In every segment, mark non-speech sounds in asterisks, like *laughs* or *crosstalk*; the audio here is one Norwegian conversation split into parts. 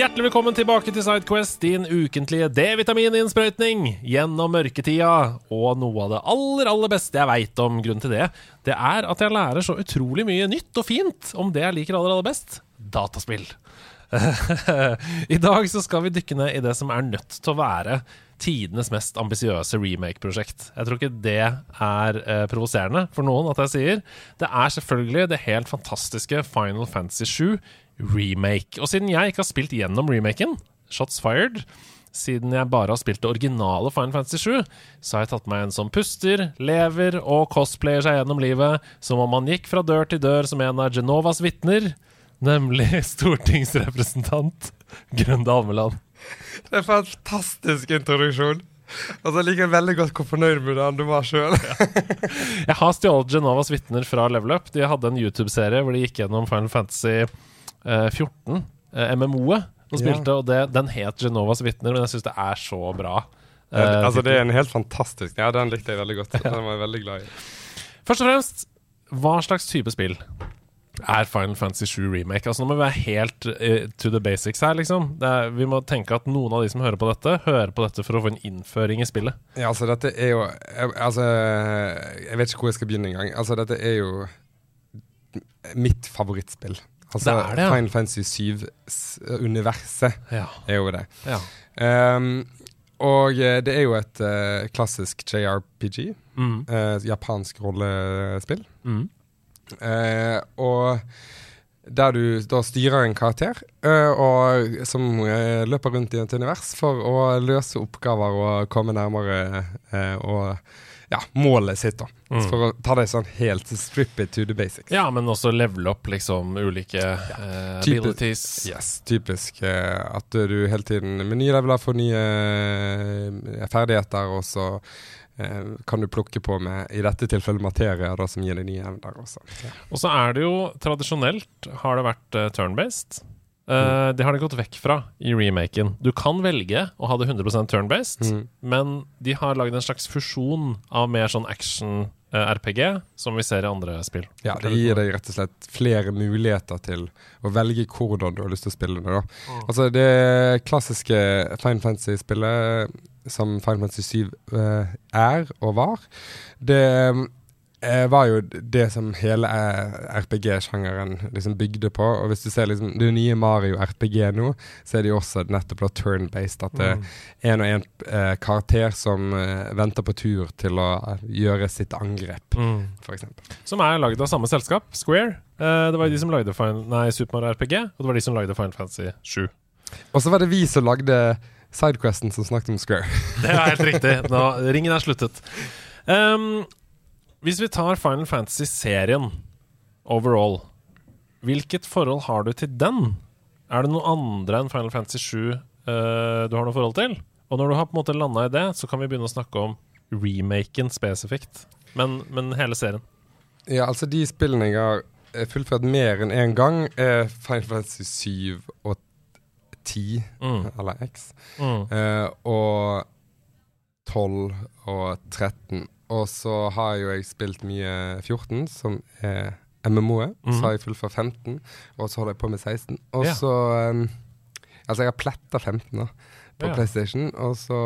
Hjertelig velkommen tilbake til Sidequest, din ukentlige D-vitamininnsprøytning gjennom mørketida. Og noe av det aller, aller beste jeg veit om grunnen til det, det er at jeg lærer så utrolig mye nytt og fint om det jeg liker aller, aller best dataspill. *laughs* I dag så skal vi dykke ned i det som er nødt til å være tidenes mest ambisiøse remake-prosjekt. Jeg tror ikke det er eh, provoserende for noen at jeg sier. Det er selvfølgelig det helt fantastiske Final Fantasy 7 remake. Og siden jeg ikke har spilt gjennom remaken, shots fired siden jeg bare har spilt det originale Final Fantasy 7, så har jeg tatt meg en som puster, lever og cosplayer seg gjennom livet som om man gikk fra dør til dør som en av Genovas vitner, nemlig *laughs* stortingsrepresentant Grunde Almeland. Det er en fantastisk introduksjon. Og så liker jeg veldig godt hvor fornøyd med den du var sjøl. Jeg har stjålet Genovas vitner fra Level Up. De hadde en YouTube-serie hvor de gikk gjennom Final Fantasy eh, 14, eh, MMO-et, som spilte. Og det, den het Genovas vitner, men jeg syns det er så bra. eh, altså, det er en helt fantastisk Ja, den likte jeg veldig godt. Den var jeg veldig glad i. Først og fremst, hva slags type spill er Final Fantasy 7 Remake? Altså Nå må vi være helt uh, to the basics her, liksom. Det er, vi må tenke at noen av de som hører på dette, hører på dette for å få en innføring i spillet. Ja, altså, dette er jo jeg, Altså, jeg vet ikke hvor jeg skal begynne engang. Altså, dette er jo mitt favorittspill. Altså, Det det, ja. Final Fantasy 7-universet Ja. er jo det. ja. Um, og eh, det er jo et uh, klassisk JRPG. Mm. Uh, japansk rollespill. Mm. Uh, og der du da styrer en karakter og, som løper rundt i et univers for å løse oppgaver og komme nærmere og ja, målet sitt. da Mm. For å ta det sånn helt strip it to the basics. ja, men også levele opp liksom ulike ja. uh, abilities. Yes, Typisk uh, at du hele tiden med nye leveler får nye uh, ferdigheter, og så kan du plukke på med, i dette tilfellet materie, da, som gir deg nye evner. Også. Ja. Og så er det jo tradisjonelt har det vært uh, turn-based. Eh, det har de gått vekk fra i remaken. Du kan velge å ha det 100 turn-based, Mm. men de har lagd en slags fusjon av mer sånn action-RPG, som vi ser i andre spill. Ja, det gir deg rett og slett flere muligheter til å velge hvordan du har lyst til å spille det. Mm. Altså Det klassiske Fine Fantasy-spillet, som Fine Fantasy 7 uh, er og var, det eh, var jo det som hele eh, RPG-sjangeren liksom bygde på. Og hvis du ser liksom det nye Mario RPG nå, så er det jo også nettopp turn-based. At det Mm. er en og en eh, karakter som eh, venter på tur til å eh, gjøre sitt angrep, Mm. f.eks. Som er lagd av samme selskap, Square. Eh, det var jo de som lagde Final, nei, Super Mario RPG, og det var de som lagde Final Fantasy 7. Og så var det vi som lagde Sidequesten som snakket om Square. Det er helt riktig. Nå, *laughs* ringen er sluttet. Um, hvis vi tar Final Fantasy-serien overall, hvilket forhold har du til den? Er det noe andre enn Final Fantasy 7 uh, du har noe forhold til? Og når du har på en måte landa i det, så kan vi begynne å snakke om remaken spesifikt. Men, men hele serien. Ja, altså de spillene jeg har eh, fullført mer enn én gang, er Final Fantasy 7 og 10, Mm. eller X, Mm. uh, og 12 og 13. Og så har jo jeg spilt mye 14, som er MMO-et. Mhm. Så har jeg fullført 15, og så holder jeg på med 16. Og Ja. så um, Altså, jeg har pletta 15 da, på Ja. PlayStation, og så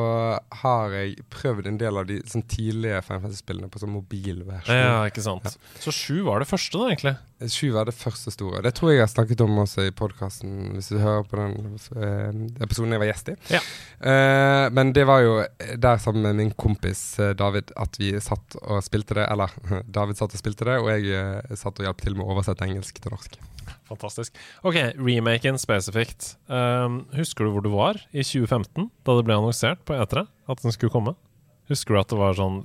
har jeg prøvd en del av de sånn tidlige Final Fantasy-spillene på sånn mobilversjon. Ja, ikke sant. Så sju var det første, da, egentlig. Sju var det første store. Det tror jeg jeg har snakket om også i podkasten, hvis du hører på den eh, episoden jeg var gjest i. Ja. Uh, men det var jo der sammen med min kompis eh, David at vi satt og spilte det. Eller *laughs* David satt og spilte det, og jeg satt og hjalp til med å oversette engelsk til norsk. Fantastisk. Ok, remaken spesifikt. Um, husker du hvor du var i 2015, da det ble annonsert på E3 at den skulle komme? Husker du at det var sånn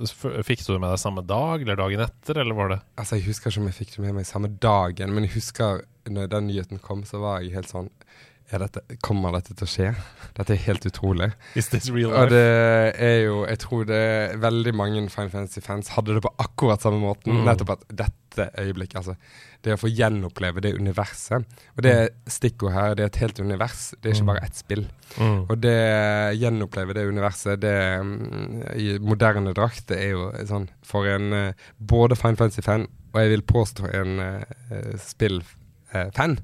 Fikk du det med deg samme dag eller dagen etter, eller var det Altså, Jeg husker ikke om jeg fikk det med meg samme dagen, men jeg husker når den nyheten kom, så var jeg helt sånn dette, Kommer dette til å skje? Dette er helt utrolig. Is this real Og det er jo Jeg tror det er veldig mange Final Fantasy-fans hadde det på akkurat samme måten. Mm. Nettopp at dette øyeblikket, altså Det å få gjenoppleve det universet. Og det er stikkord her. Det er et helt univers. Det er ikke Mm. bare ett spill. Mm. Og det gjenoppleve det universet det mm, i moderne drakt, det er jo sånn for en eh, både Final Fantasy-fan og jeg vil påstå en uh, fan,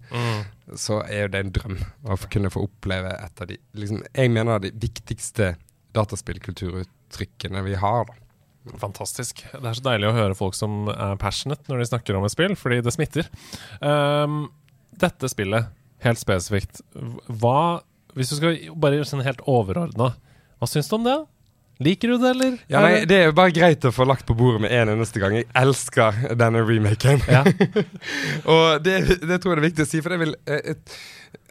så er det en drøm å kunne få oppleve et av de liksom, Jeg mener de viktigste dataspillkulturuttrykkene vi har. da. Fantastisk. Det er så deilig å høre folk som er passionate når de snakker om et spill, fordi det smitter. Um, dette spillet, helt spesifikt, hva Hvis du skal bare gjøre sånn helt overordna, hva syns du om det? Liker du det, eller? Ja, nei, Det er jo bare greit å få lagt på bordet med en eneste gang. Jeg elsker denne remaken. Ja. *laughs* og det, det tror jeg det er viktig å si, for det vil eh, et,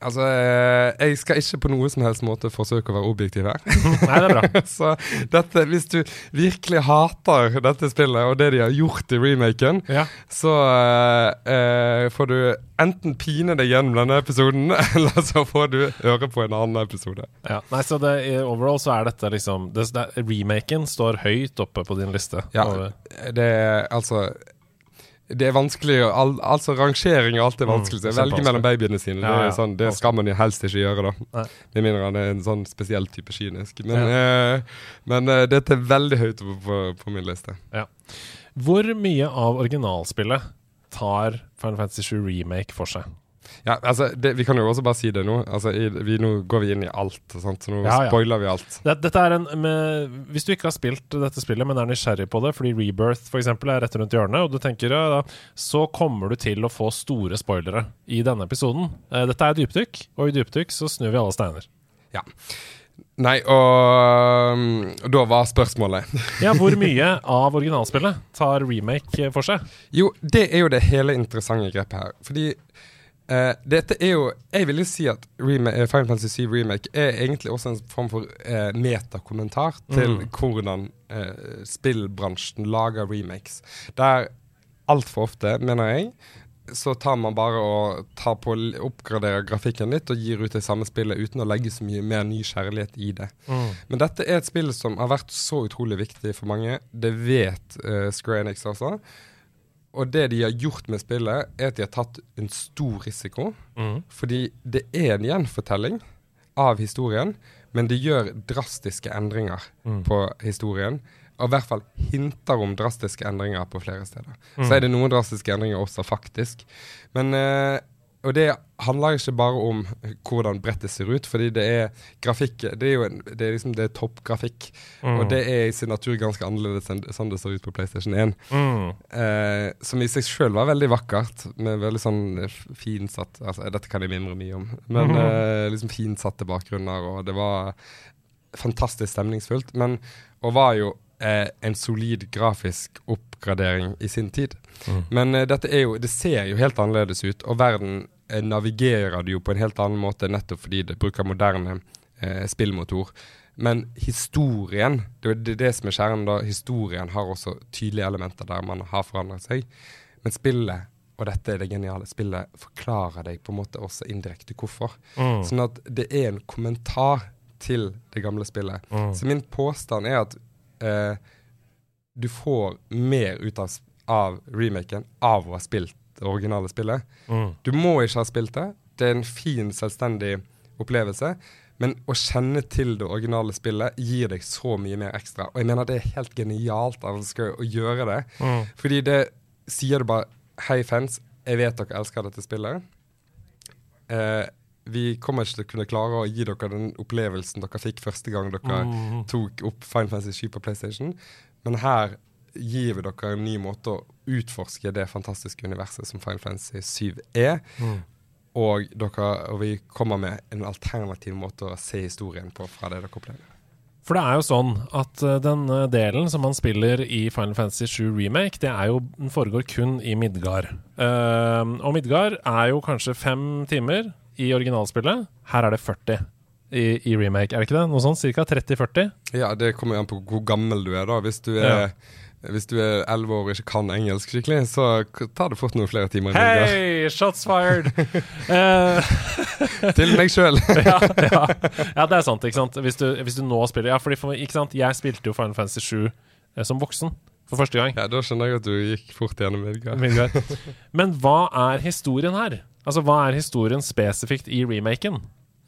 Altså, eh, jeg skal ikke på noe som helst måte forsøke å være objektiv her. *laughs* Nei, det er bra. *laughs* Så dette, hvis du virkelig hater dette spillet og det de har gjort i remaken, Ja. så eh, får du enten pine deg gjennom denne episoden, *laughs* eller så får du høre på en annen episode. Ja. Nei, så det, overall så er dette liksom det, det, Remaken står høyt oppe på din liste. Ja, over- det er altså det er vanskelig al, Altså Rangering og alt er vanskelig. Så Mm, Velge mellom babyene sine. Ja, det, ja, er sånn, det skal man jo helst ikke gjøre, da. Nei. Med mindre han er en sånn spesiell type kynisk. Men, eh, men eh, dette er veldig høyt oppe på, på min liste. Hvor mye av originalspillet tar Final Fantasy 7 Remake for seg? Ja, altså, det, Vi kan jo også bare si det nå. Altså, i, vi, Nå går vi inn i alt, sant? så nå Ja, ja. spoiler vi alt. Det, dette er en med, Hvis du ikke har spilt dette spillet, men er nysgjerrig på det, fordi Rebirth for eksempel, er rett rundt hjørnet, og du tenker ja, så kommer du til å få store spoilere i denne episoden. Eh, dette er dypdykk, og i dypdykk så snur vi alle steiner. Ja. Nei, og um, da var spørsmålet *laughs* Ja, Hvor mye av originalspillet tar remake for seg? Jo, det er jo det hele interessante grepet her. Fordi eh, dette er jo Jeg vil jo si at rema eh, Final Fantasy 7 Remake er egentlig også en form for uh, metakommentar til Mm. hvordan uh, spillbransjen lager remakes. Der altfor ofte, mener jeg, så tar man bare og tar på oppgraderer grafikken litt og gir ut det samme spillet uten å legge så mye mer ny kjærlighet i det. Men dette er et spill som har vært så utrolig viktig for mange. Det vet uh, Square Enix også. Og det de har gjort med spillet, er at de har tatt en stor risiko. Mm. Fordi det er en gjenfortelling av historien, men det gjør drastiske endringer Mm. på historien. Og i hvert fall hinter om drastiske endringer på flere steder. Mm. Så er det noen drastiske endringer også, faktisk. Men eh, Og det handler ikke bare om hvordan brettet ser ut, fordi det er grafikk Det er jo en, det er liksom det er toppgrafikk. Mm. Og det er i sin natur ganske annerledes enn sånn det ser ut på PlayStation 1. Mm. Eh, som i seg sjøl var veldig vakkert, med veldig sånn finsatt altså, Dette kan jeg mimre mye om, men mm. eh, liksom finsatte bakgrunner, og det var fantastisk stemningsfullt. Men Og var jo eh, en solid grafisk oppgradering i sin tid. Mm. Men eh, dette er jo Det ser jo helt annerledes ut, og verden navigerer du jo på en helt annen måte nettopp fordi det bruker moderne eh, spillmotor. Men historien, det er det, som er kjernen da, historien har også tydelige elementer der man har forandret seg. Men spillet, og dette er det geniale, spillet forklarer deg på en måte også indirekte hvorfor. Mm. Sånn at det er en kommentar til det gamle spillet. Mm. Så min påstand er at eh, du får mer ut av, av remaken av å ha spilt det originale spillet. Mm. Du må ikke ha spilt det. Det er en fin, selvstendig opplevelse. Men å kjenne til det originale spillet gir deg så mye mer ekstra. Og jeg mener det er helt genialt av Skur å gjøre det. Mm. Fordi det sier du bare Hei, fans. Jeg vet dere elsker dette spillet. Eh, vi kommer ikke til å kunne klare å gi dere den opplevelsen dere fikk første gang dere Mm. tok opp Final Fantasy 7 på PlayStation. Men her gir vi dere en ny måte å utforske det fantastiske universet som Final Fantasy 7 er. Mm. Og, dere, og vi kommer med en alternativ måte å se historien på fra det dere opplever. For det er jo sånn at uh, den uh, delen som man spiller i Final Fantasy 7 Remake, det er jo, den foregår kun i Midgard. Uh, og Midgard er jo kanskje fem timer i originalspillet. Her er det 40 i, i remake, er det ikke det? Noe sånt? Cirka 30-40? Ja, det kommer an på hvor gammel du er, da. Hvis du er Hvis du er 11 år og ikke kan engelsk skikkelig, så tar det fort noen flere timer. Hei, shots fired! *laughs* Eh, Til meg sjøl. *laughs* ja, ja. ja, det er sant. ikke sant? Hvis du, hvis du nå spiller Ja, fordi for, ikke sant? jeg spilte jo Final Fantasy 7 eh, som voksen for første gang. Ja, da skjønner jeg at du gikk fort gjennom Midgard. *laughs* Men hva er historien her? Altså, Hva er historien spesifikt i remaken?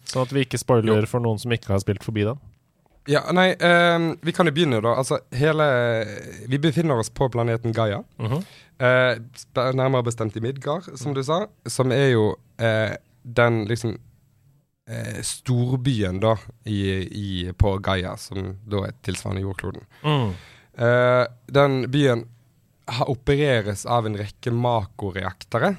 Sånn at vi ikke spoiler for noen som ikke har spilt forbi den. Ja, nei, uh, vi kan jo begynne, da. Altså, hele Vi befinner oss på planeten Gaia. Mhm. Eh, uh, nærmere bestemt i Midgard, som du sa. Som er jo uh, den liksom eh, storbyen da i, i, på Gaia, som da er tilsvarende jordkloden. Mm. Den byen opereres av en rekke makoreaktere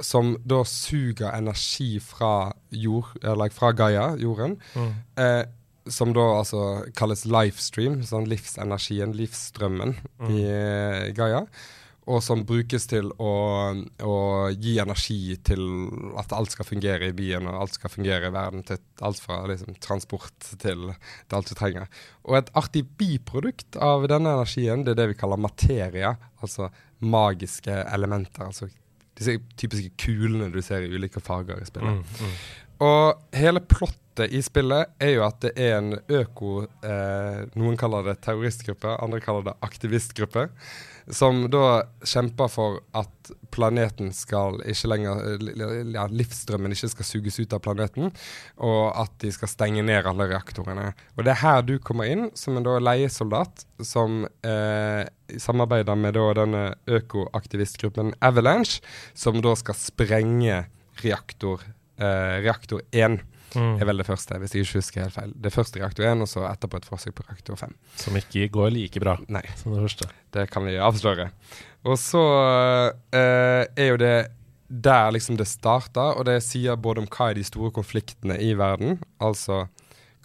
Som da suger energi fra, jord, eller fra Gaia, jorden. Mm. Eh, som da altså kalles livestream, sånn livsenergien, livsstrømmen i eh, Gaia. Og som brukes til å, å gi energi til at alt skal fungere i byen, og alt skal fungere i verden. Til alt fra liksom, transport til, til alt du trenger. Og et artig biprodukt av denne energien, det er det vi kaller materia. Altså magiske elementer. Altså disse typiske kulene du ser i ulike farger i spillet. Mm. Mm. Og hele plottet i spillet er jo at det er en øko eh, Noen kaller det terroristgruppe, andre kaller det aktivistgruppe. Som da kjemper for at planeten skal ikke lenger ja, Livsstrømmen ikke skal suges ut av planeten, og at de skal stenge ned alle reaktorene. Og det er her du kommer inn som en da leiesoldat som eh, samarbeider med da denne økoaktivistgruppen Avalanche, som da skal sprenge reaktor eh, reaktor 1 Mm. er vel det første, hvis jeg ikke husker helt feil. Det første reaktor 1, og så etterpå et forsøk på reaktor 5. Som ikke går like bra Nei, som det første. det kan vi avsløre. Og så eh, er jo det der liksom det starta, og det sier både om hva er de store konfliktene i verden, altså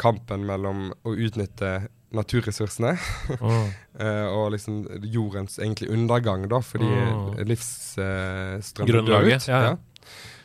kampen mellom å utnytte naturressursene oh. *laughs* eh, og liksom jordens egentlig undergang, da, fordi oh. livsstrømmen ut ja, ja.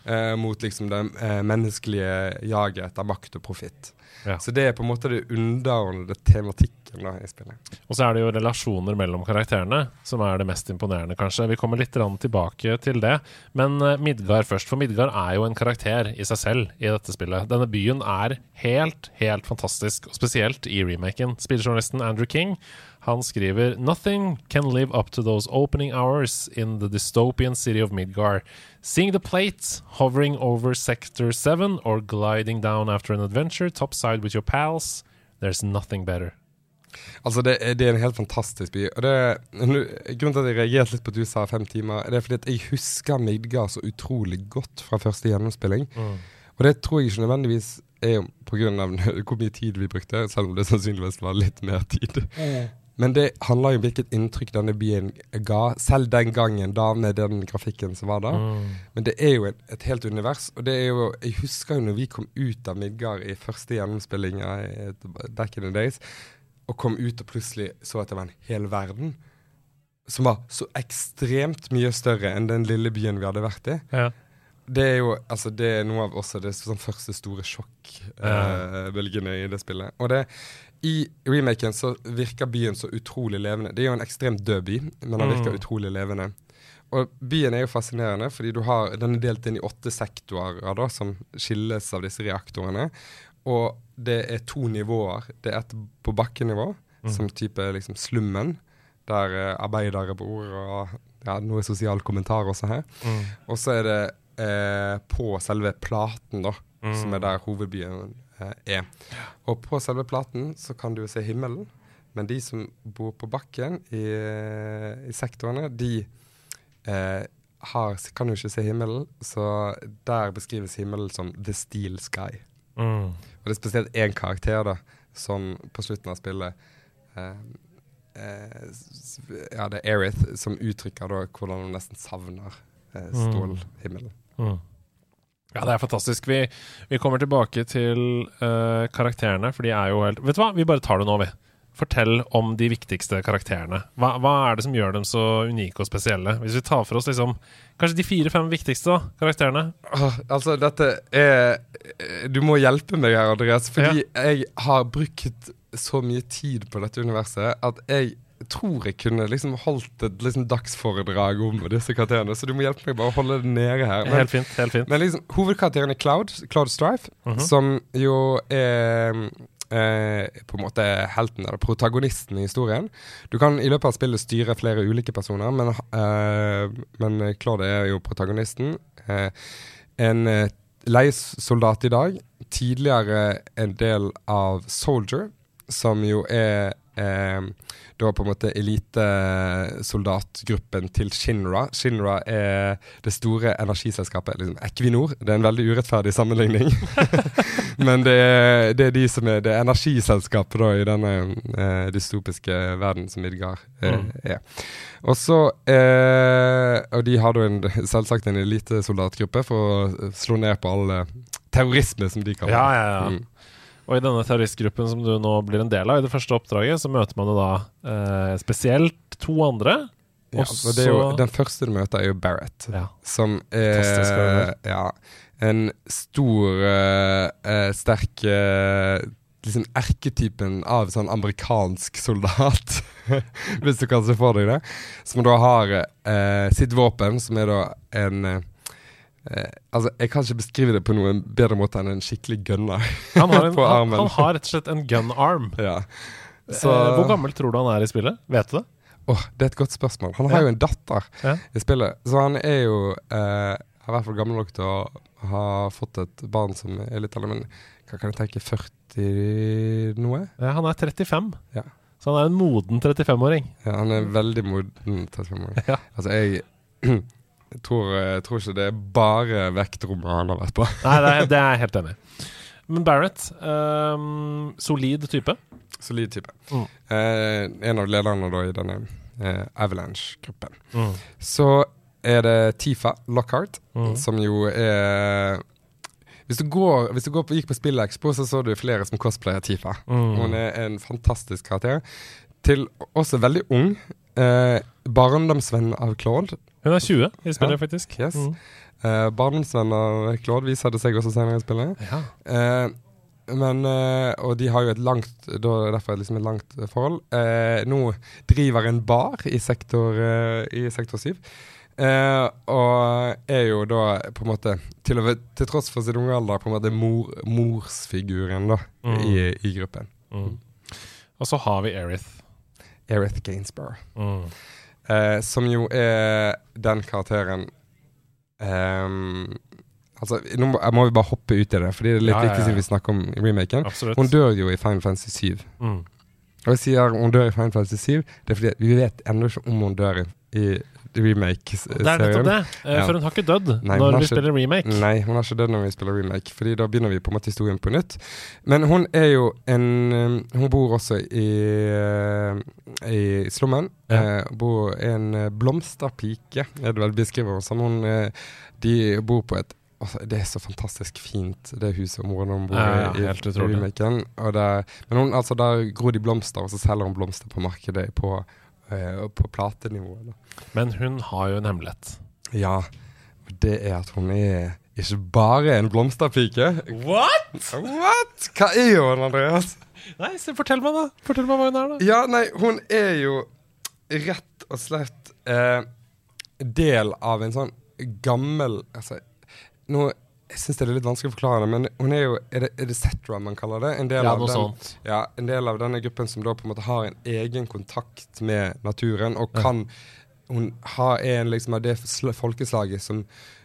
Eh, mot liksom det eh, menneskelige jaget etter makt og profitt. Ja. Så det er på en måte det underordnede tematikken da i spillet. Og så er det jo relasjoner mellom karakterene som er det mest imponerende, kanskje. Vi kommer litt tilbake til det. Men eh, Midgard først, for Midgard er jo en karakter i seg selv i dette spillet. Denne byen er helt, helt fantastisk, og spesielt i remaken. Spilljournalisten Andrew King han skriver Nothing can live up to those opening hours in the dystopian city of Midgar. Seeing the plate hovering over Sector 7 or gliding down after an adventure topside with your pals, there's nothing better. Altså, det, er- det er en helt fantastisk by. Og det, grunnen til at jeg reagerte litt på at du sa fem timer, det er fordi at jeg husker Midgard så utrolig godt fra første gjennomspilling. Og det tror jeg ikke nødvendigvis er pga. *laughs* hvor mye tid vi brukte, selv om det sannsynligvis var litt mer tid. Men det handler jo om hvilket inntrykk denne byen ga, selv den gangen, da med den grafikken som var da. Mm. Men det er jo et, et helt univers. Og det er jo Jeg husker jo når vi kom ut av Midgard i første gjennomspilling av back in the days, og kom ut og plutselig så at det var en hel verden som var så ekstremt mye større enn den lille byen vi hadde vært i. Ja. Det er jo altså det er noe av også det sånn første store sjokkbølgene i det spillet. Og det i remaken så virker byen så utrolig levende. Det er jo en ekstremt død by, men den virker Mm. utrolig levende. Og byen er jo fascinerende, fordi du har, den er delt inn i åtte sektorer da, som skilles av disse reaktorene. Og det er to nivåer. Det er et på bakkenivå, Mm. som type liksom slummen, der eh, arbeidere bor, og ja, noe sosial kommentar også her. Mm. Og så er det eh, på selve platen, da, Mm. som er der hovedbyen er. Og på selve platen så kan du jo se himmelen, men de som bor på bakken i, i sektorene, de eh, har, kan jo ikke se himmelen, så der beskrives himmelen som the steel sky. Mm. Og det er spesielt én karakter da, som på slutten av spillet eh, eh, Ja, det er Erith som uttrykker da hvordan hun nesten savner eh, stålhimmelen. Mm. Ja, det er fantastisk. Vi, vi kommer tilbake til uh, karakterene, for de er jo helt Vet du hva, vi bare tar det nå, vi. Fortell om de viktigste karakterene. Hva, hva er det som gjør dem så unike og spesielle? Hvis vi tar for oss liksom kanskje de fire-fem viktigste da, karakterene. Åh, altså, dette er eh, Du må hjelpe meg her, Andreas, fordi jeg har brukt så mye tid på dette universet at jeg tror jeg kunne liksom holdt et liksom dagsforedrag om disse karakterene, så du må hjelpe meg bare å holde det nede her. Men, Helt fint. helt fint men liksom, hovedkarakteren er Cloud, Cloud Strife, Mhm. som jo er eh, på en måte helten, eller protagonisten i historien. Du kan i løpet av spillet styre flere ulike personer, men, eh, men Claude er jo protagonisten. Eh, en eh, leiesoldat i dag, tidligere en del av Soldier, som jo er da på en måte elitesoldatgruppen til Shinra. Shinra er det store energiselskapet, liksom Equinor. Det er en veldig urettferdig sammenligning. *laughs* Men det er, det er, de som er det er energiselskapet da i denne eh, dystopiske verden som Midgard eh, mm. er. Og så eh, Og de har da en, selvsagt en elitesoldatgruppe for å slå ned på all terrorisme, som de kaller det. Ja, ja, ja. Mm. Og i denne terroristgruppen som du nå blir en del av, i det første oppdraget, så møter man jo da eh, spesielt to andre. Ja, Også... det jo, Den første du møter, er jo Barrett, ja. som er ja, en stor, uh, sterk uh, liksom erketypen av sånn amerikansk soldat, *laughs* hvis du kan se for deg det. Som da har uh, sitt våpen, som er da en Eh, altså, Jeg kan ikke beskrive det på noen bedre måte enn en skikkelig gunner *laughs* han har en, *laughs* på armen. Han, han, har rett og slett en gun arm. *laughs* Ja. Så, eh, hvor gammel tror du han er i spillet? Vet du det? Oh, det er et godt spørsmål. Han har ja. jo en datter ja. i spillet, så han er jo eh, i hvert fall gammel nok til å ha fått et barn som er litt eldre, men hva kan jeg tenke 40 noe? Ja, han er 35. Ja. Så han er en moden 35-åring. Ja, han er veldig moden 35-åring. Ja. Altså, jeg *clears throat* Jeg tror, jeg tror, ikke det er bare vektrommet han har vært på. Nei, det er, det er jeg helt enig i. Men Barrett, um, solid type? Solid type. Mm. Eh, en av lederne da i denne eh, Avalanche-gruppen. Mm. Så er det Tifa Lockhart, mm. som jo er hvis du, går, hvis du går på, gikk på Spillekspo, så så du flere som cosplayer Tifa. Mm. Hun er en fantastisk karakter. Til også veldig ung. Eh, barndomsvenn av Claude. Hun er 20 i spillet, ja. faktisk. Yes. Mm. Uh, Barndomsvenner Claude viser det seg også senere i spillet. Ja. Uh, men, uh, og de har jo et langt da, derfor liksom et langt forhold. Nå driver en bar i sektor, i sektor 7. og er jo da på en måte, til, til tross for sin unge alder, på en måte mor, morsfiguren da, mm. i, i, gruppen. Mm. Og så har vi Erith. Erith Gainsborough. Mm. Eh, som jo er den karakteren um, Altså, Nå må, må, vi bare hoppe ut i det, Fordi det er litt ja, viktig siden vi snakker om remaken. Absolutt. Hun dør jo i Final Fantasy 7. Mm. Og jeg sier hun dør i Final Fantasy 7, det er fordi vi vet ennå ikke om hun dør i, i remake-serien. Det er nettopp det, uh, for hun har ikke dødd nei, når vi spiller remake. Nei, hun har ikke dødd når vi spiller remake, Fordi da begynner vi på en måte historien på nytt. Men hun er jo en um, Hun bor også i, uh, i slummen. Ja. Uh, bor en blomsterpike, er det vel beskriver som. Hun, de bor på et Altså, det er så fantastisk fint, det huset området hun bor ja, ja, i. i remaken. men hun, altså, der gror de blomster, og så selger hun blomster på markedet på på platenivå. Da. Men hun har jo en hemmelighet. Ja, det er at hun er ikke bare en blomsterpike. What?! What? Hva er hun, Andreas? Nei, så Fortell meg, da. Fortell meg hva hun er, da. Ja, nei, hun er jo rett og slett eh, del av en sånn gammel Altså, nå jeg syns det er litt vanskelig å forklare det, men hun er jo Er det, er det Zetra man kaller det? En del, ja, av den, sånt. ja, en del av denne gruppen som da på en måte har en egen kontakt med naturen, og kan ja. Hun har en liksom av det folkeslaget som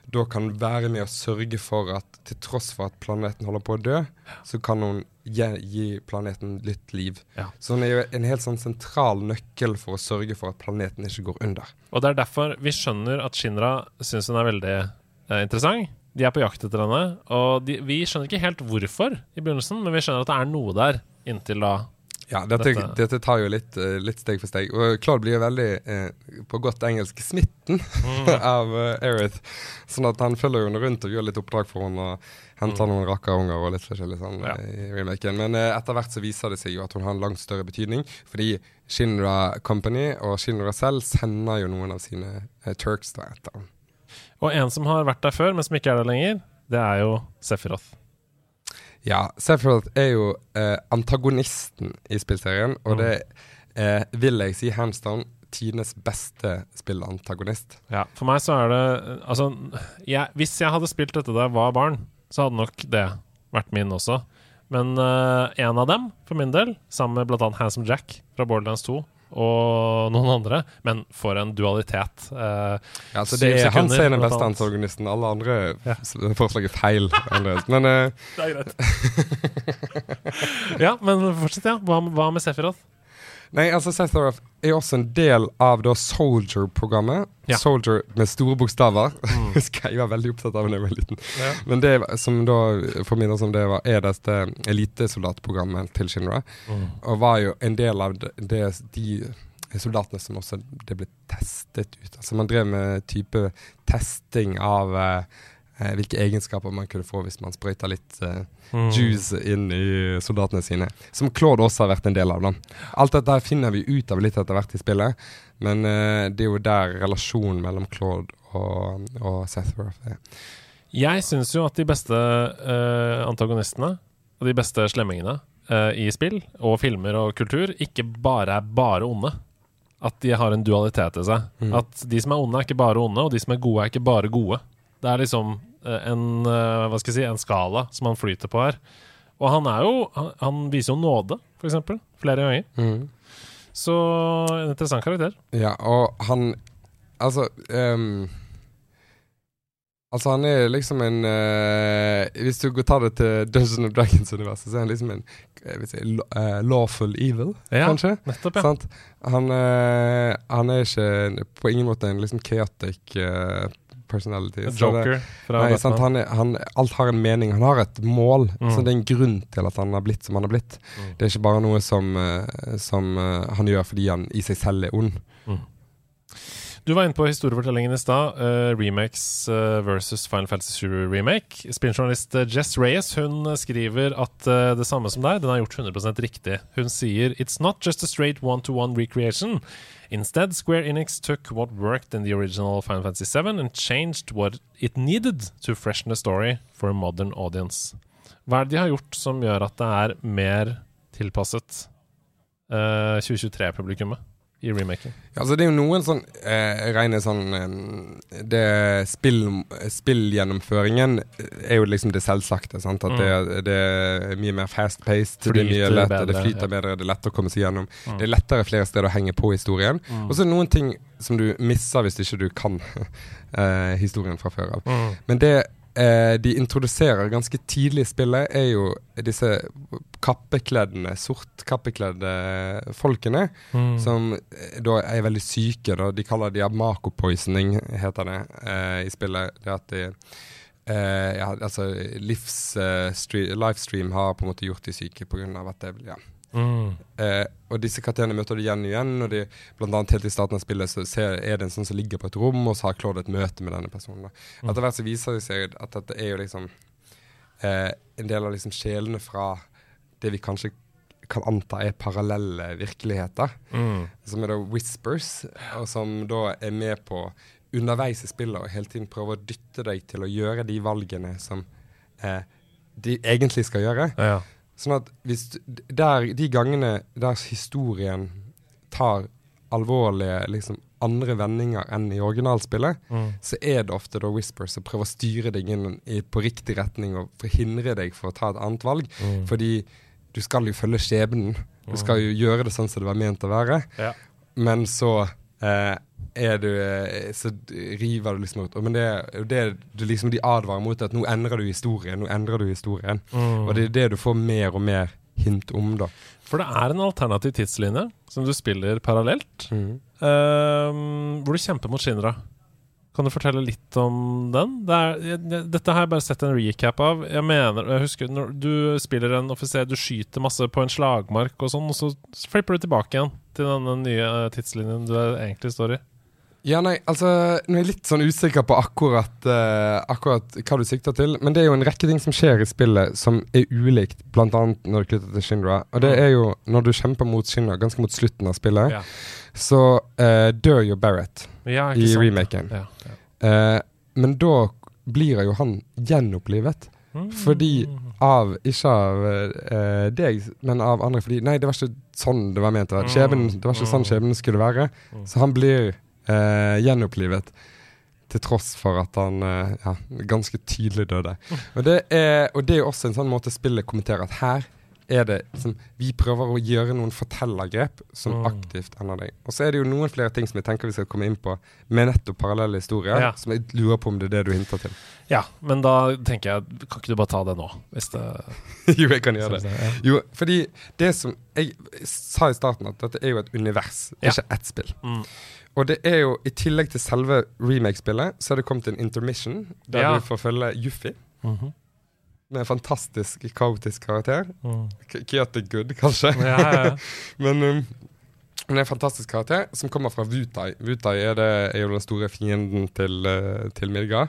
da kan være med å sørge for at til tross for at planeten holder på å dø, så kan hun gi, gi planeten litt liv. Ja. Så hun er jo en helt sånn sentral nøkkel for å sørge for at planeten ikke går under. Og det er derfor vi skjønner at Shinra syns hun er veldig eh, interessant. De er på jakt etter henne, og de, vi skjønner ikke helt hvorfor i begynnelsen, men vi skjønner at det er noe der inntil da. Ja, dette, dette. dette tar jo litt, uh, litt, steg for steg. Og Claude blir jo veldig, eh, på godt engelsk, smitten mm. *laughs* av uh, Erith. Sånn at han følger henne rundt og gjør litt oppdrag for henne. Og henter mm. noen rakkerunger og litt forskjellig sånn ja. i remaken. Men etter hvert så viser det seg jo at hun har en langt større betydning. Fordi Shinra Company og Shinra selv sender jo noen av sine Turks da etter henne. Og en som har vært der før, men som ikke er der lenger, det er jo Sephiroth. Ja, Sephiroth er jo eh, antagonisten i spillserien, og mm. det eh, vil jeg si hands down tidenes beste spillantagonist. Ja, for meg så er det Altså, jeg, hvis jeg hadde spilt dette da jeg var barn, så hadde nok det vært min også. Men uh, en av dem, for min del, sammen med bl.a. Handsome Jack fra Borderlands 2, og noen andre, men for en dualitet. Eh, Ja, altså det er han sier som er den beste antagonisten. Alle andre Ja. forslag er feil. Men eh, det er greit. *laughs* ja, men fortsett, ja. Hva, hva med Sephiroth? Nei, altså Sethoroth er også en del av da Soldier-programmet. Ja. Soldier med store bokstaver. Mm. *laughs* Husker jeg var veldig opptatt av da jeg var liten. Ja. Men det som da formidler som det var, er dette elitesoldatprogrammet til Shinra. Mm. Og var jo en del av det, det, de soldatene som også det ble testet ut. Altså man drev med type testing av eh, eh, hvilke egenskaper man kunne få hvis man sprøyta litt uh, Mm. juice inn i soldatene sine. Som Claude også har vært en del av. da. Alt dette her finner vi ut av litt etter hvert i spillet, men uh, det er jo der relasjonen mellom Claude og, og Sethroth er. Jeg syns jo at de beste uh, antagonistene og de beste slemmingene eh, i spill og filmer og kultur ikke bare er bare onde. At de har en dualitet i seg. Mm. At de som er onde, er ikke bare onde, og de som er gode, er ikke bare gode. Det er liksom eh, en, eh, hva skal jeg si, en skala som han flyter på her. Og han er jo Han, han viser jo nåde, eksempel, flere ganger. Så en interessant karakter. Ja, og han Altså um, Altså, han er liksom en uh, Hvis du går tar det til Dungeons and Dragons-universet, så er han liksom en si, eh, lawful evil, Ja, kanskje. Nettopp, ja. Han, uh, han er ikke på ingen måte en liksom chaotic eh, personality. Joker det- fra Nei, sant? Han er, han, alt har en mening. Han har et mål. Mm. Så det er en grunn til at han har blitt som han har blitt. Mm. Det er ikke bare noe som, eh, som eh, han gjør fordi han i seg selv er ond. Du var inne på historiefortellingen i stad. Uh, remakes uh, versus Final Fantasy 7 remake. Spilljournalist eh, Jess Reyes hun skriver at uh, det samme som deg, den har gjort 100% riktig. Hun sier It's not just a straight one-to-one recreation. Instead, Square Enix took what worked in the original Final Fantasy 7 and changed what it needed to freshen the story for a modern audience. Hva er det de har gjort som gjør at det er mer tilpasset eh, 2023-publikummet i remaken? Altså Det er jo noen sånn eh, rene sånn eh, Det spill, spillgjennomføringen er jo liksom det selvsagte. Sant? At det, det er mye mer fast-paced, det det flyter ja. bedre, det er lettere å komme seg gjennom. Mm. Det er lettere flere steder å henge på historien. Mm. Og så noen ting som du misser hvis ikke du kan *laughs* eh, historien fra før av. Mm. Men det eh, de introduserer ganske tidlig i spillet, er jo disse kappekledde, sortkappekledde folkene. Mm. Som eh, da er veldig syke. Da. De kaller det Mako poisoning, heter det eh, i spillet. Det at de eh, ja, altså livs, eh, stream, livestream har på en måte gjort de syke pga. at det ja. Mm. Eh, og disse karakterene møter du igjen og igjen. Og de, blant annet helt i starten av spillet så ser, er det en sånn som ligger på et rom, og så har Claude et møte med denne personen. Mm. Etter hvert så viser det seg at dette er jo liksom eh, en del av liksom sjelene fra det vi kanskje kan anta er parallelle virkeligheter Mm. som er da Whispers, og som da er med på underveis i spillet og hele tiden prøver å dytte deg til å gjøre de valgene som eh, de egentlig skal gjøre. Ja, Ja. Sånn at hvis der, de gangene der historien tar alvorlige liksom andre vendinger enn i originalspillet, Mm. så er det ofte da Whisper som prøver å styre deg inn i, på riktig retning og forhindre deg for å ta et annet valg. Mm. Fordi du skal jo følge skjebnen. Du skal jo gjøre det sånn som det var ment å være. Ja. Men så eh, er du eh, Så river du liksom ut. Men det det du liksom de advarer mot, at nå endrer du historien. Nå endrer du historien. Mm. Og det er det du får mer og mer hint om, da. For det er en alternativ tidslinje som du spiller parallelt, Mm. uh, hvor du kjemper mot Shinra. Kan du fortelle litt om den? Det er, jeg, jeg- dette har jeg bare sett en recap av. Jeg mener, jeg husker når Du spiller en offiser, du skyter masse på en slagmark og sånn, og så flipper du tilbake igjen til denne nye eh, tidslinjen du egentlig står i. Ja, nei, altså Nå er jeg litt sånn usikker på akkurat, uh, akkurat hva du sikter til. Men det er jo en rekke ting som skjer i spillet som er ulikt, bl.a. når det knytter til Shinra. Og det Mm. er jo når du kjemper mot Shinra, ganske mot slutten av spillet, Ja. så uh, dør jo Barrett Ja, i remaken. Ja. Eh, men da blir jo han gjenopplivet. Mm. Fordi av Ikke av eh, deg, men av andre. Fordi Nei, det var ikke sånn det var ment å være. Skjebnen, det var ikke sånn skjebnen skulle være. Mm. Så han blir eh, gjenopplivet. Til tross for at han eh, ja, ganske tydelig døde. Og det, er, og det er også en sånn måte spillet kommenterer at her er det liksom, Vi prøver å gjøre noen fortellergrep som Mm. aktivt ender deg. Og så er det jo noen flere ting som jeg tenker vi skal komme inn på med nettopp parallelle historier, Ja. som jeg lurer på om det er det du hinter til. Ja, men da tenker jeg Kan ikke du bare ta det nå? Hvis det *laughs* jo, jeg kan gjøre det. Ja. Jo, fordi det som Jeg sa i starten at dette er jo et univers, ikke ett spill. Mm. Og det er jo, i tillegg til selve remake-spillet, så er det kommet en intermission der Ja. du får følge Juffi Mhm. med en fantastisk kaotisk karakter. Mm. K- good, kanskje. Ja, ja, ja. *laughs* Men um, hun er en fantastisk karakter som kommer fra Wutai. Wutai er, det, er jo den store fienden til, uh, til Midgard.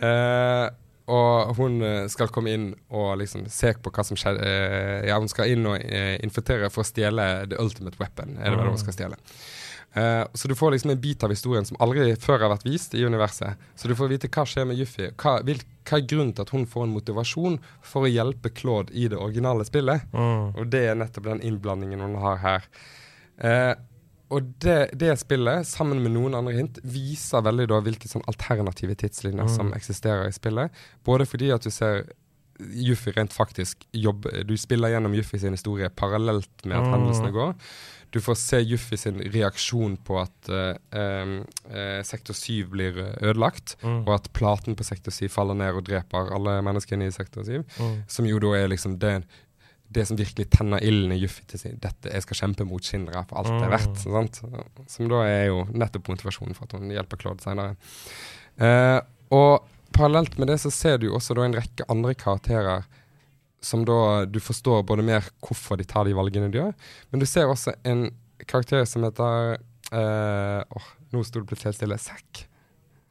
Uh, og hun eh, skal komme inn og liksom se på hva som skjer. eh, ja, hun skal inn og eh, infiltrere for å stjele the ultimate weapon. Er det vel hun skal stjele. Eh, så du får liksom en bit av historien som aldri før har vært vist i universet. Så du får vite hva skjer med Juffi. Hva, vil, hva er grunnen til at hun får en motivasjon for å hjelpe Claude i det originale spillet? Mm. Og det er nettopp den innblandingen hun har her. Uh, og det, det spillet, sammen med noen andre hint, viser veldig da hvilke sånn alternative tidslinjer Mm. som eksisterer i spillet. Både fordi at du ser Juffi rent faktisk jobber Du spiller gjennom Juffi sin historie parallelt med at Mm. hendelsene går. Du får se Juffi sin reaksjon på at uh, eh, sektor 7 blir ødelagt, Mm. og at platen på sektor 7 faller ned og dreper alle menneskene i sektor 7. Mm. Som jo da er liksom det, det som virkelig tenner ilden i Juffi til sin Dette, jeg skal kjempe mot Shinra for alt det er verdt. Sant? Som da er jo nettopp motivasjonen for at hun hjelper Claude senere. Eh, og parallelt med det så ser du også da en rekke andre karakterer som da du forstår både mer hvorfor de tar de valgene de gjør, men du ser også en karakter som heter eh, oh, Nå sto det plutselig helt stille. Zack.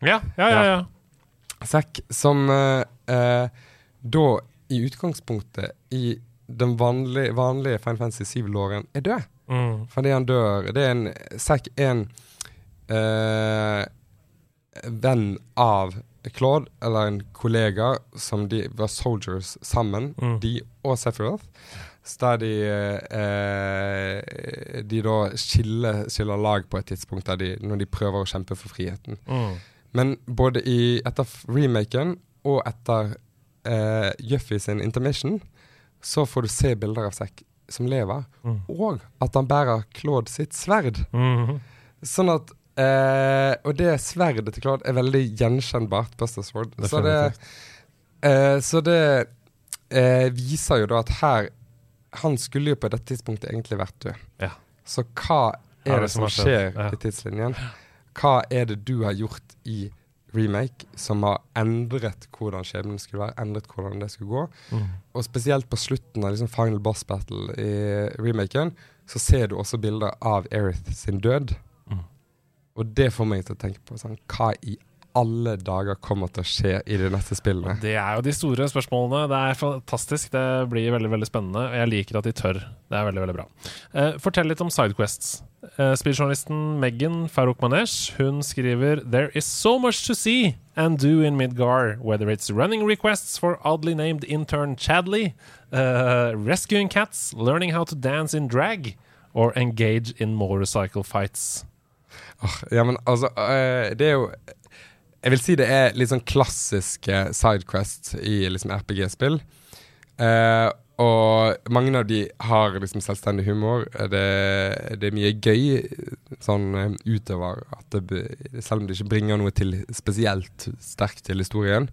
Ja, ja, ja. ja. Zack, som eh, eh, da i utgangspunktet i den vanlige, vanlige Final Fantasy 7-låren er død. Mm. Fordi han dør Det er en Zack er en eh, venn av Claude, eller en kollega, som de var soldiers sammen, Mm. de og Sephiroth. Så der de eh, De da skiller, skiller lag på et tidspunkt de, når de prøver å kjempe for friheten. Mm. Men både i, etter remaken og etter eh, Juffy sin intermission, så får du se bilder av Zack som lever, Mm. og at han bærer Claude sitt sverd. -hmm. Sånn at eh, Og det sverdet til Claude er veldig gjenkjennbart. Buster Sword. Så det, eh, så det eh, viser jo da at her Han skulle jo på dette tidspunktet egentlig vært død. Ja. Så hva er, er det det som som skjer Ja. i tidslinjen? Hva er det du har gjort i remake som har endret hvordan skjebnen skulle være, endret hvordan det skulle gå? Mm. Og spesielt på slutten av liksom final boss battle i remaken, så ser du også bilder av Erith sin død. Og det får meg til å tenke på sånn, hva i alle dager kommer til å skje i de neste spillene? Det er jo de store spørsmålene. Det er fantastisk. Det blir veldig veldig spennende. Og jeg liker at de tør. Det er veldig veldig bra. Eh, fortell litt om Sidequests. Uh, Spilljournalisten Megan Farouk Manesh hun skriver There is so much to see and do in Midgar, whether it's running requests for oddly named intern Chadley, uh, rescuing cats, learning how to dance in drag, or engage in motorcycle fights. Ja, men altså, eh, det er jo Jeg vil si det er litt sånn klassiske sidequests i liksom RPG-spill. Eh, og mange av de har liksom selvstendig humor. Det, det er mye gøy sånn eh, utover at det, Selv om det ikke bringer noe til spesielt sterkt til historien.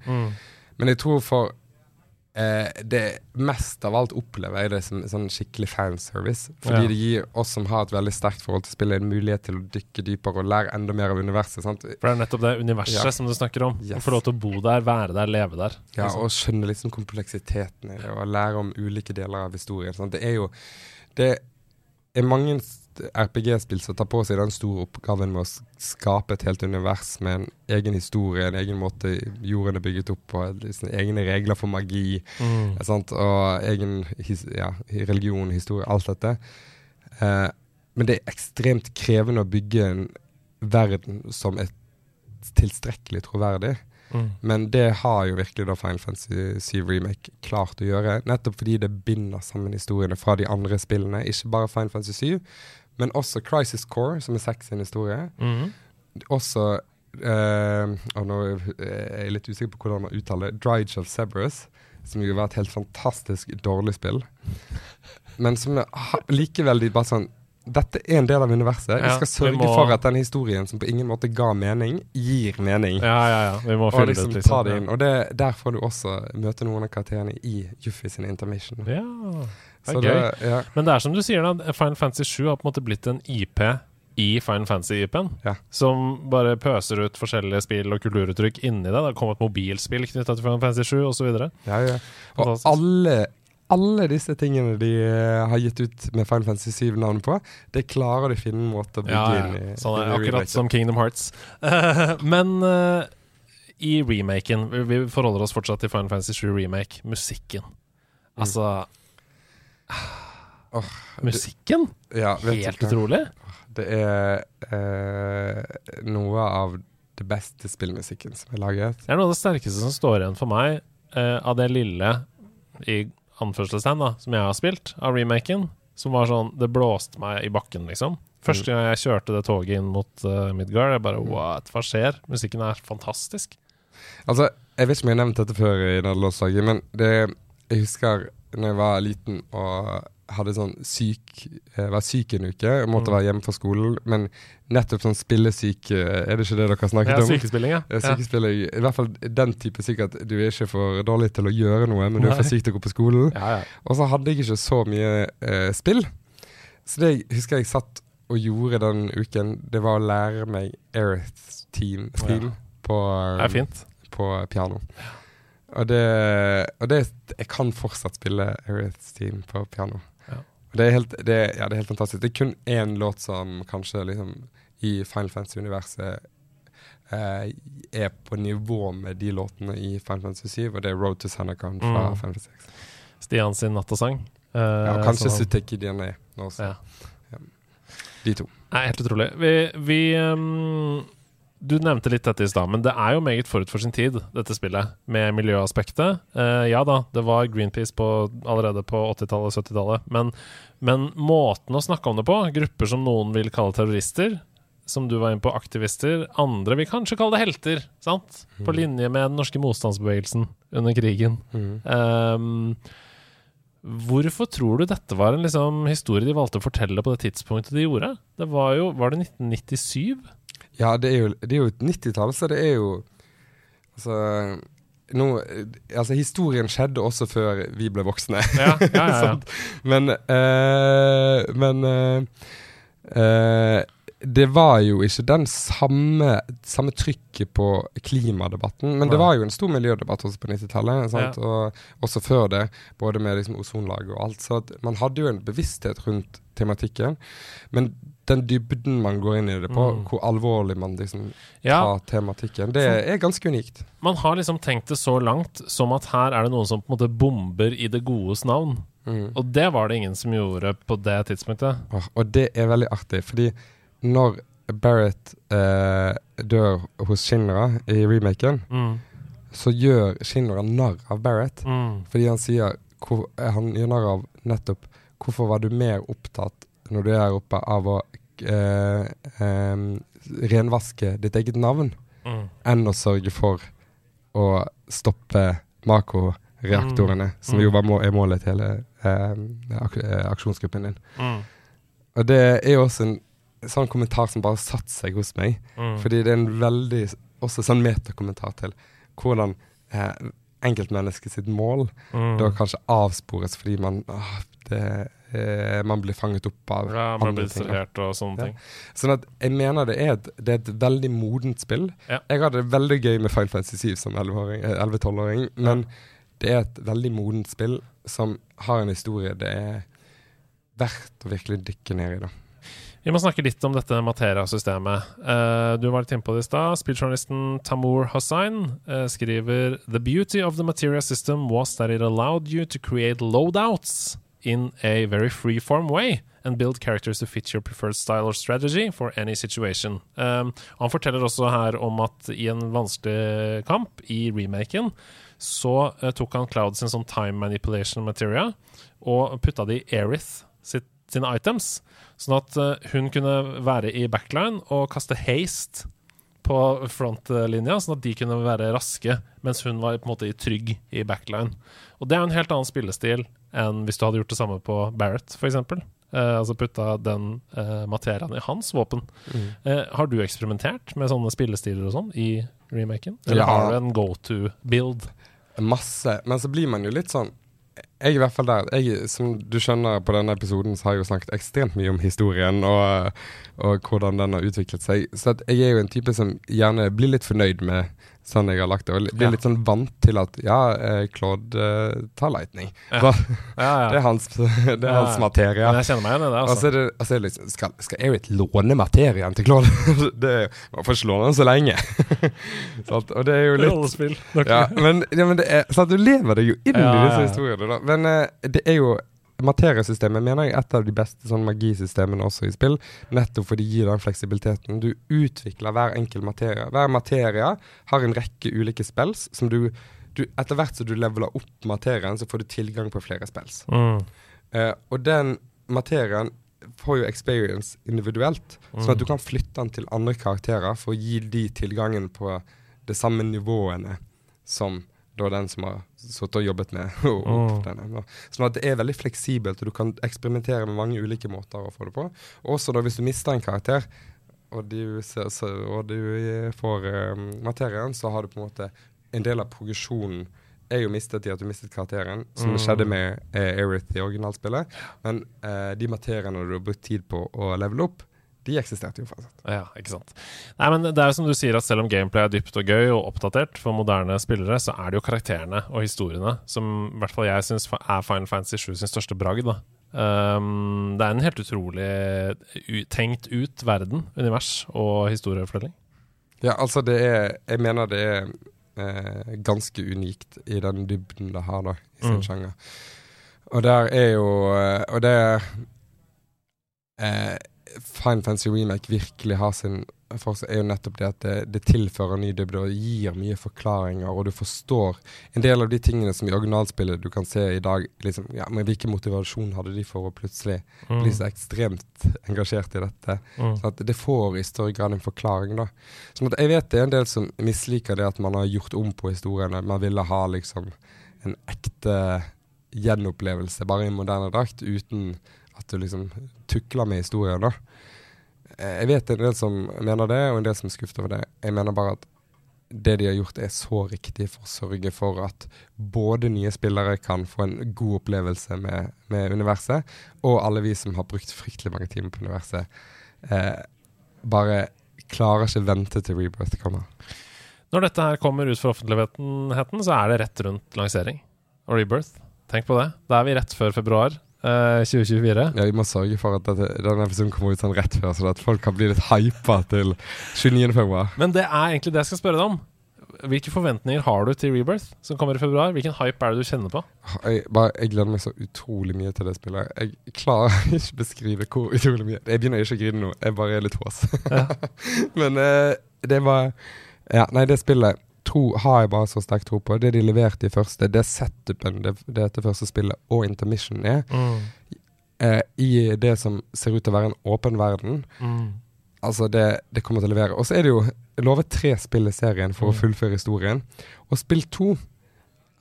Men jeg tror for eh, det mest av alt opplever jeg det som sånn skikkelig fanservice. Fordi Ja. det gir oss som har et veldig sterkt forhold til spillet, en mulighet til å dykke dypere og lære enda mer av universet. Sant? For det er nettopp det universet Ja. som du snakker om. Yes. Å få lov til å bo der, være der, leve der. Ja, og skjønne liksom kompleksiteten i det, og lære om ulike deler av historien. Sant? Det er jo Det er mange RPG-spill som tar på seg den store oppgaven med å skape et helt univers med en egen historie, en egen måte jorden er bygget opp på, liksom, egne regler for magi. Mm. Sant? Og egen his ja, religion, historie, alt dette. Eh, men det er ekstremt krevende å bygge en verden som er tilstrekkelig troverdig. Mm. Men det har jo virkelig da Final Fantasy 7 Remake klart å gjøre. Nettopp fordi det binder sammen historiene fra de andre spillene. Ikke bare Final Fantasy 7, men også Crisis Core, som er seks sin historie. Mhm. Også Uh, og Nå er jeg litt usikker på hvordan man uttaler det. Dryge of Sebrus, som jo var et helt fantastisk dårlig spill. Men som likevel de bare sånn Dette er en del av universet. Vi skal skal vi sørge må- for at den historien som på ingen måte ga mening, gir mening. Ja, ja, ja. Vi må Og liksom det, ta det inn. Og det, der får du også møte noen av karakterene i Juffi sin intermission. Ja, det er gøy. det, ja. Men det er som du sier, da. Final Fantasy 7 har på en måte blitt en IP i Final Fantasy-IP-en. Ja. Som bare pøser ut forskjellige spill og kulturuttrykk inni det. Det har kommet mobilspill knytta til Final Fantasy 7 osv. Ja, ja. Og alle, alle disse tingene de eh, har gitt ut med Final Fantasy 7-navn på, det klarer de å finne en måte å bygge Ja, inn i. Sånn er i akkurat som Kingdom Hearts. *laughs* Men uh, i remaken vi, forholder oss fortsatt til Final Fantasy 7 Remake. Musikken. Altså Åh, Musikken? Ja, vet Helt utrolig. Det er eh, noe av det beste spillmusikken som er laget. Det er noe av det sterkeste som står igjen for meg eh, av det lille i anførselstegn da, som jeg har spilt av remaken. Som var sånn Det blåste meg i bakken, liksom. Første gang jeg kjørte det toget inn mot uh, Midgard, jeg bare What? Hva skjer? Musikken er fantastisk. Altså, jeg vet ikke om jeg har nevnt dette før i nederlandslaget, men det, jeg husker når jeg var liten og hadde sånn syk Jeg var syk en uke, jeg måtte Mm. være hjemme fra skolen, men nettopp sånn spillesyk eh, Er det ikke det dere har snakket Ja, om? Sykespilling, ja. sykespilling, ja. Sykespilling, I hvert fall den type syk at du er ikke for dårlig til å gjøre noe, men du er for syk til å gå på skolen. Ja, ja. Og så hadde jeg ikke så mye eh, spill. Så det jeg husker jeg satt og gjorde den uken, det var å lære meg Aerith Team theme på, fint. på piano. Og det, og det Jeg kan fortsatt spille Aerith Team på piano. Ja. Og det er, helt, det, ja, det er helt fantastisk. Det er kun én låt som kanskje liksom i Final Fantasy-universet eh, er på nivå med de låtene i Final Fantasy 7, og det er Road to Sanacon fra Mm. Final Fantasy 6. Stian sin nattasang. Eh, Ja, kanskje Suteki DNA også. Ja. De to. Nei, helt utrolig. Vi, vi ehm, Du nevnte litt dette i stad, men det er jo meget forut for sin tid, dette spillet, med miljøaspektet. Eh, ja da, det var Greenpeace på, allerede på 80-tallet og 70-tallet, men, men måten å snakke om det på, grupper som noen vil kalle terrorister, som du var inne på, aktivister, andre vil kanskje kalle det helter, sant? På linje med den norske motstandsbevegelsen under krigen. Mm. Eh, hvorfor tror du dette var en liksom, historie de valgte å fortelle på det tidspunktet de gjorde? Det var jo Var det 1997? Ja, det er jo, det er jo et 90-tall, så det er jo Altså no, altså Historien skjedde også før vi ble voksne. Ja, ja, ja. *laughs* ja. Men eh, Men eh, eh, det var jo ikke den samme, samme trykket på klimadebatten. Men det var jo en stor miljødebatt også på 90-tallet. ja. Og også før det, både med liksom ozonlaget og alt. Så man hadde jo en bevissthet rundt tematikken. Men den dybden man går inn i det på, Mm. hvor alvorlig man liksom ja, tar tematikken, det er ganske unikt. man har liksom tenkt det så langt som at her er det noen som på en måte bomber i det godes navn. Mm. Og det var det ingen som gjorde på det tidspunktet. Åh, og det er veldig artig, fordi når Barrett eh, dør hos Shinra i remaken, Mm, så gjør Shinra narr av Barrett. mm, Fordi han sier hvor, Han gjør narr av nettopp Hvorfor var du mer opptatt når du er her oppe av å eh, eh, renvaske ditt eget navn, mm. enn å sørge for å stoppe Mako-reaktorene, Mm. som jo var må er målet til hele ak eh, aksjonsgruppen din. Mm, Og det er jo også en sånn kommentar som bare satt seg hos meg. mm. Fordi det er en veldig også sånn metakommentar til hvordan eh, enkeltmennesket sitt mål mm. da kanskje avspores fordi man ah, det, eh, Man blir fanget opp av Ja, man andre blir distrahert og sånne Ja. ting. Sånn at jeg mener det er et, det er et veldig modent spill. Ja. Jeg hadde det veldig gøy med Final Fantasy 7 som 11-åring, eh, 11-12-åring, men det er et veldig modent spill som har en historie det er verdt å virkelig dykke ned i. da. Vi må snakke litt om dette Materia-systemet. Uh, du var litt inne på det i stad. Spilljournalisten Tamour Hossain uh, skriver The beauty of the Materia system was that it allowed you to create loadouts in a very free-form way and build characters to fit your preferred style or strategy for any situation. Um, han forteller også her om at i en vanskelig kamp i remaken så uh, tok han Cloud sin sånn time manipulation materia og putta det i Aerith sine items. Sånn at uh, hun kunne være i backline og kaste haste på frontlinja, sånn at de kunne være raske, mens hun var på en måte i trygg i backline. Og det er en helt annen spillestil enn hvis du hadde gjort det samme på Barrett, f.eks. Uh, altså putta den uh, materiaen i hans våpen. Mm. Uh, har du eksperimentert med sånne spillestiler og sånn i remaken? Eller Ja. har du en go to-build? Masse. Men så blir man jo litt sånn Jeg er i hvert fall der. Jeg, som du skjønner på denne episoden, så har jeg jo snakket ekstremt mye om historien og, og hvordan den har utviklet seg. Så jeg er jo en type som gjerne blir litt fornøyd med sånn jeg har lagt det, og blir Ja. litt sånn vant til at ja, eh, Claude uh, tar lightning. Ja. Ja. *laughs* Det er hans, *laughs* det er hans materie. Men jeg kjenner meg igjen i det. Altså. det, og så det liksom, skal, skal Eric låne materien til Claude? *laughs* det Man får ikke låne den så lenge. sånn, og det er jo litt Rollespill. ja, men, ja, men det er, sånn, du lever deg jo inn i disse historiene. Da. Men uh, det er jo Materiesystemet mener jeg er et av de beste sånn magisystemene også i spill. Nettopp fordi det gir den fleksibiliteten. Du utvikler hver enkel materie. Hver materie har en rekke ulike spells som du, du Etter hvert som du leveler opp materien, så får du tilgang på flere spells. Mm. Uh, og den materien får jo experience individuelt, sånn at du kan flytte den til andre karakterer for å gi de tilgangen på det samme nivåene som da den som har sittet og jobbet med *laughs* opp denne. Sånn at det er veldig fleksibelt, og du kan eksperimentere med mange ulike måter å få det på. Også da hvis du mister en karakter, og du, og du får um, materien, så har du på en måte en del av progresjonen er jo mistet i at du mistet karakteren, som Mm. skjedde med eh, Aerith i originalspillet. Men eh, de materiene du har brukt tid på å levele opp, de eksisterte jo fortsatt. Ja, ikke sant. Nei, men det er som du sier, at selv om gameplay er dypt og gøy og oppdatert for moderne spillere, så er det jo karakterene og historiene som i hvert fall jeg syns er Final Fantasy 7 sin største bragd. da. Um, det er en helt utrolig tenkt ut verden, univers og historiefortelling. Ja, altså det er Jeg mener det er eh, ganske unikt i den dybden det har, da, i sin Mm. sjanger. Og der er jo eh, Og det er eh, Fine Fancy Remake virkelig har sin for er jo nettopp det at det, det tilfører ny dybde og gir mye forklaringer, og du forstår en del av de tingene som i originalspillet du kan se i dag. liksom, ja, men Hvilken motivasjon hadde de for å plutselig Mm. bli så ekstremt engasjert i dette? Mm. Så at det får i større grad en forklaring, da. Sånn jeg vet det er en del som misliker det at man har gjort om på historiene. Man ville ha liksom en ekte gjenopplevelse bare i moderne drakt, uten at du liksom tukler med historien, da. Eh, Jeg vet en del som mener det, og en del som er skuffet over det. Jeg mener bare at det de har gjort, er så riktig for å sørge for at både nye spillere kan få en god opplevelse med, med universet, og alle vi som har brukt fryktelig mange timer på universet, eh, bare klarer ikke vente til Rebirth kommer. Når dette her kommer ut for offentligheten, så er det rett rundt lansering og rebirth. Tenk på det. Da er vi rett før februar eh, 2024. Ja, Vi må sørge for at dette, denne episoden kommer ut sånn rett før, så at folk kan bli litt hypa til 29. februar. Men det er egentlig det jeg skal spørre deg om. Hvilke forventninger har du til Rebirth, som kommer i februar? Hvilken hype er det du kjenner på? Jeg, bare, jeg gleder meg så utrolig mye til det spillet. Jeg klarer *laughs* ikke å beskrive hvor utrolig mye. Jeg begynner ikke å grine nå, jeg bare er litt hås. Ja. *laughs* Men uh, det var Ja, nei, det spillet tro, har jeg bare så sterk tro på. Det de leverte i første, det setupen det, det dette første spillet og intermission er, eh, i det som ser ut til å være en åpen verden, Mm. Altså, det, det kommer til å levere. Og så er det jo lovet tre spill i serien for å Mm. fullføre historien. Og spill to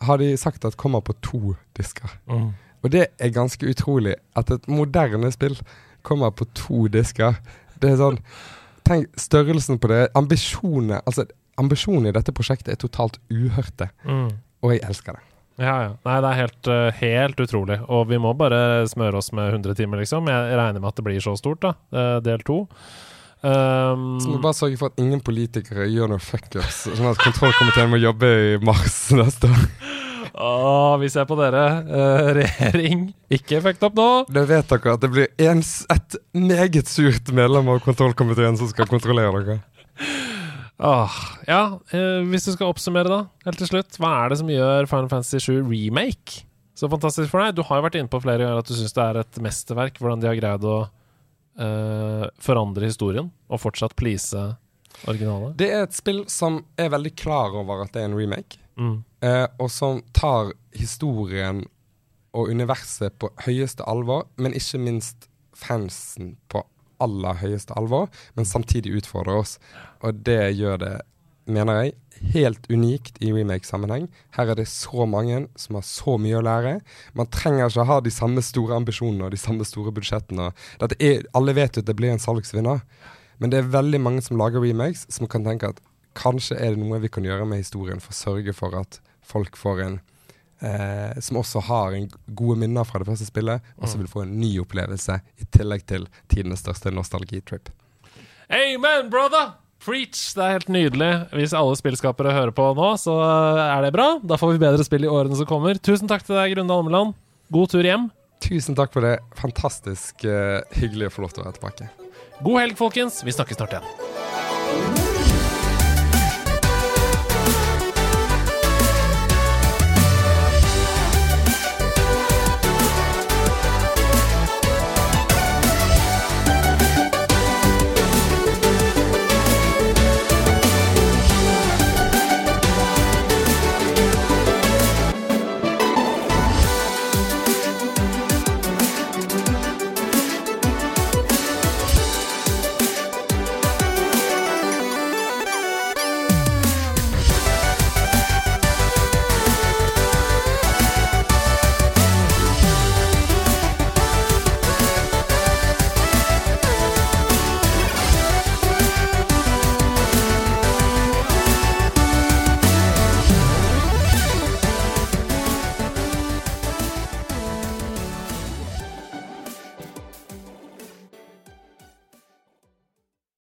har de sagt at kommer på to disker. Mm. Og det er ganske utrolig at et moderne spill kommer på to disker. Det er sånn Tenk størrelsen på det. Ambisjonene Altså, ambisjonene i dette prosjektet er totalt uhørte. Mm. Og jeg elsker det. Ja, ja. Nei, det er helt, eh, helt utrolig. Og vi må bare smøre oss med 100 timer, liksom. Jeg regner med at det blir så stort, da. eh, del to. Um, Så må vi bare sørge for at ingen politikere gjør noe fuckups, sånn at kontrollkomiteen må jobbe i mars neste år. *laughs* Åh, vi ser på dere. Eh, regjering, ikke fucked up nå. Da vet dere at det blir en, et meget surt medlem av kontrollkomiteen som skal kontrollere dere. Åh, ja, eh, hvis du skal oppsummere, da, helt til slutt. Hva er det som gjør Final Fantasy 7 Remake så fantastisk for deg? Du har jo vært inne på flere ganger at du syns det er et mesterverk, hvordan de har greid å eh, forandre historien og fortsatt please originalet. Det er et spill som er veldig klar over at det er en remake, Mm. eh, og som tar historien og universet på høyeste alvor, men ikke minst fansen på aller høyeste alvor, men samtidig utfordrer oss. Og det gjør det, mener jeg, helt unikt i remake-sammenheng. Her er det så mange som har så mye å lære. Man trenger ikke ha de samme store ambisjonene og de samme store budsjettene. Er, alle vet jo at det blir en salgsvinner, men det er veldig mange som lager remakes, som kan tenke at kanskje er det noe vi kan gjøre med historien for å sørge for at folk får en eh, Som også har en gode minner fra det første spillet, og som vil få en ny opplevelse i tillegg til tidenes største nostalgitrip. Amen, brother! Preach! Det er helt nydelig. Hvis alle spillskapere hører på nå, så er det bra. Da får vi bedre spill i årene som kommer. Tusen takk til deg, Grunde Almeland. God tur hjem. Tusen takk for det. Fantastisk uh, hyggelig å få lov til å være tilbake. God helg, folkens. Vi snakkes snart igjen.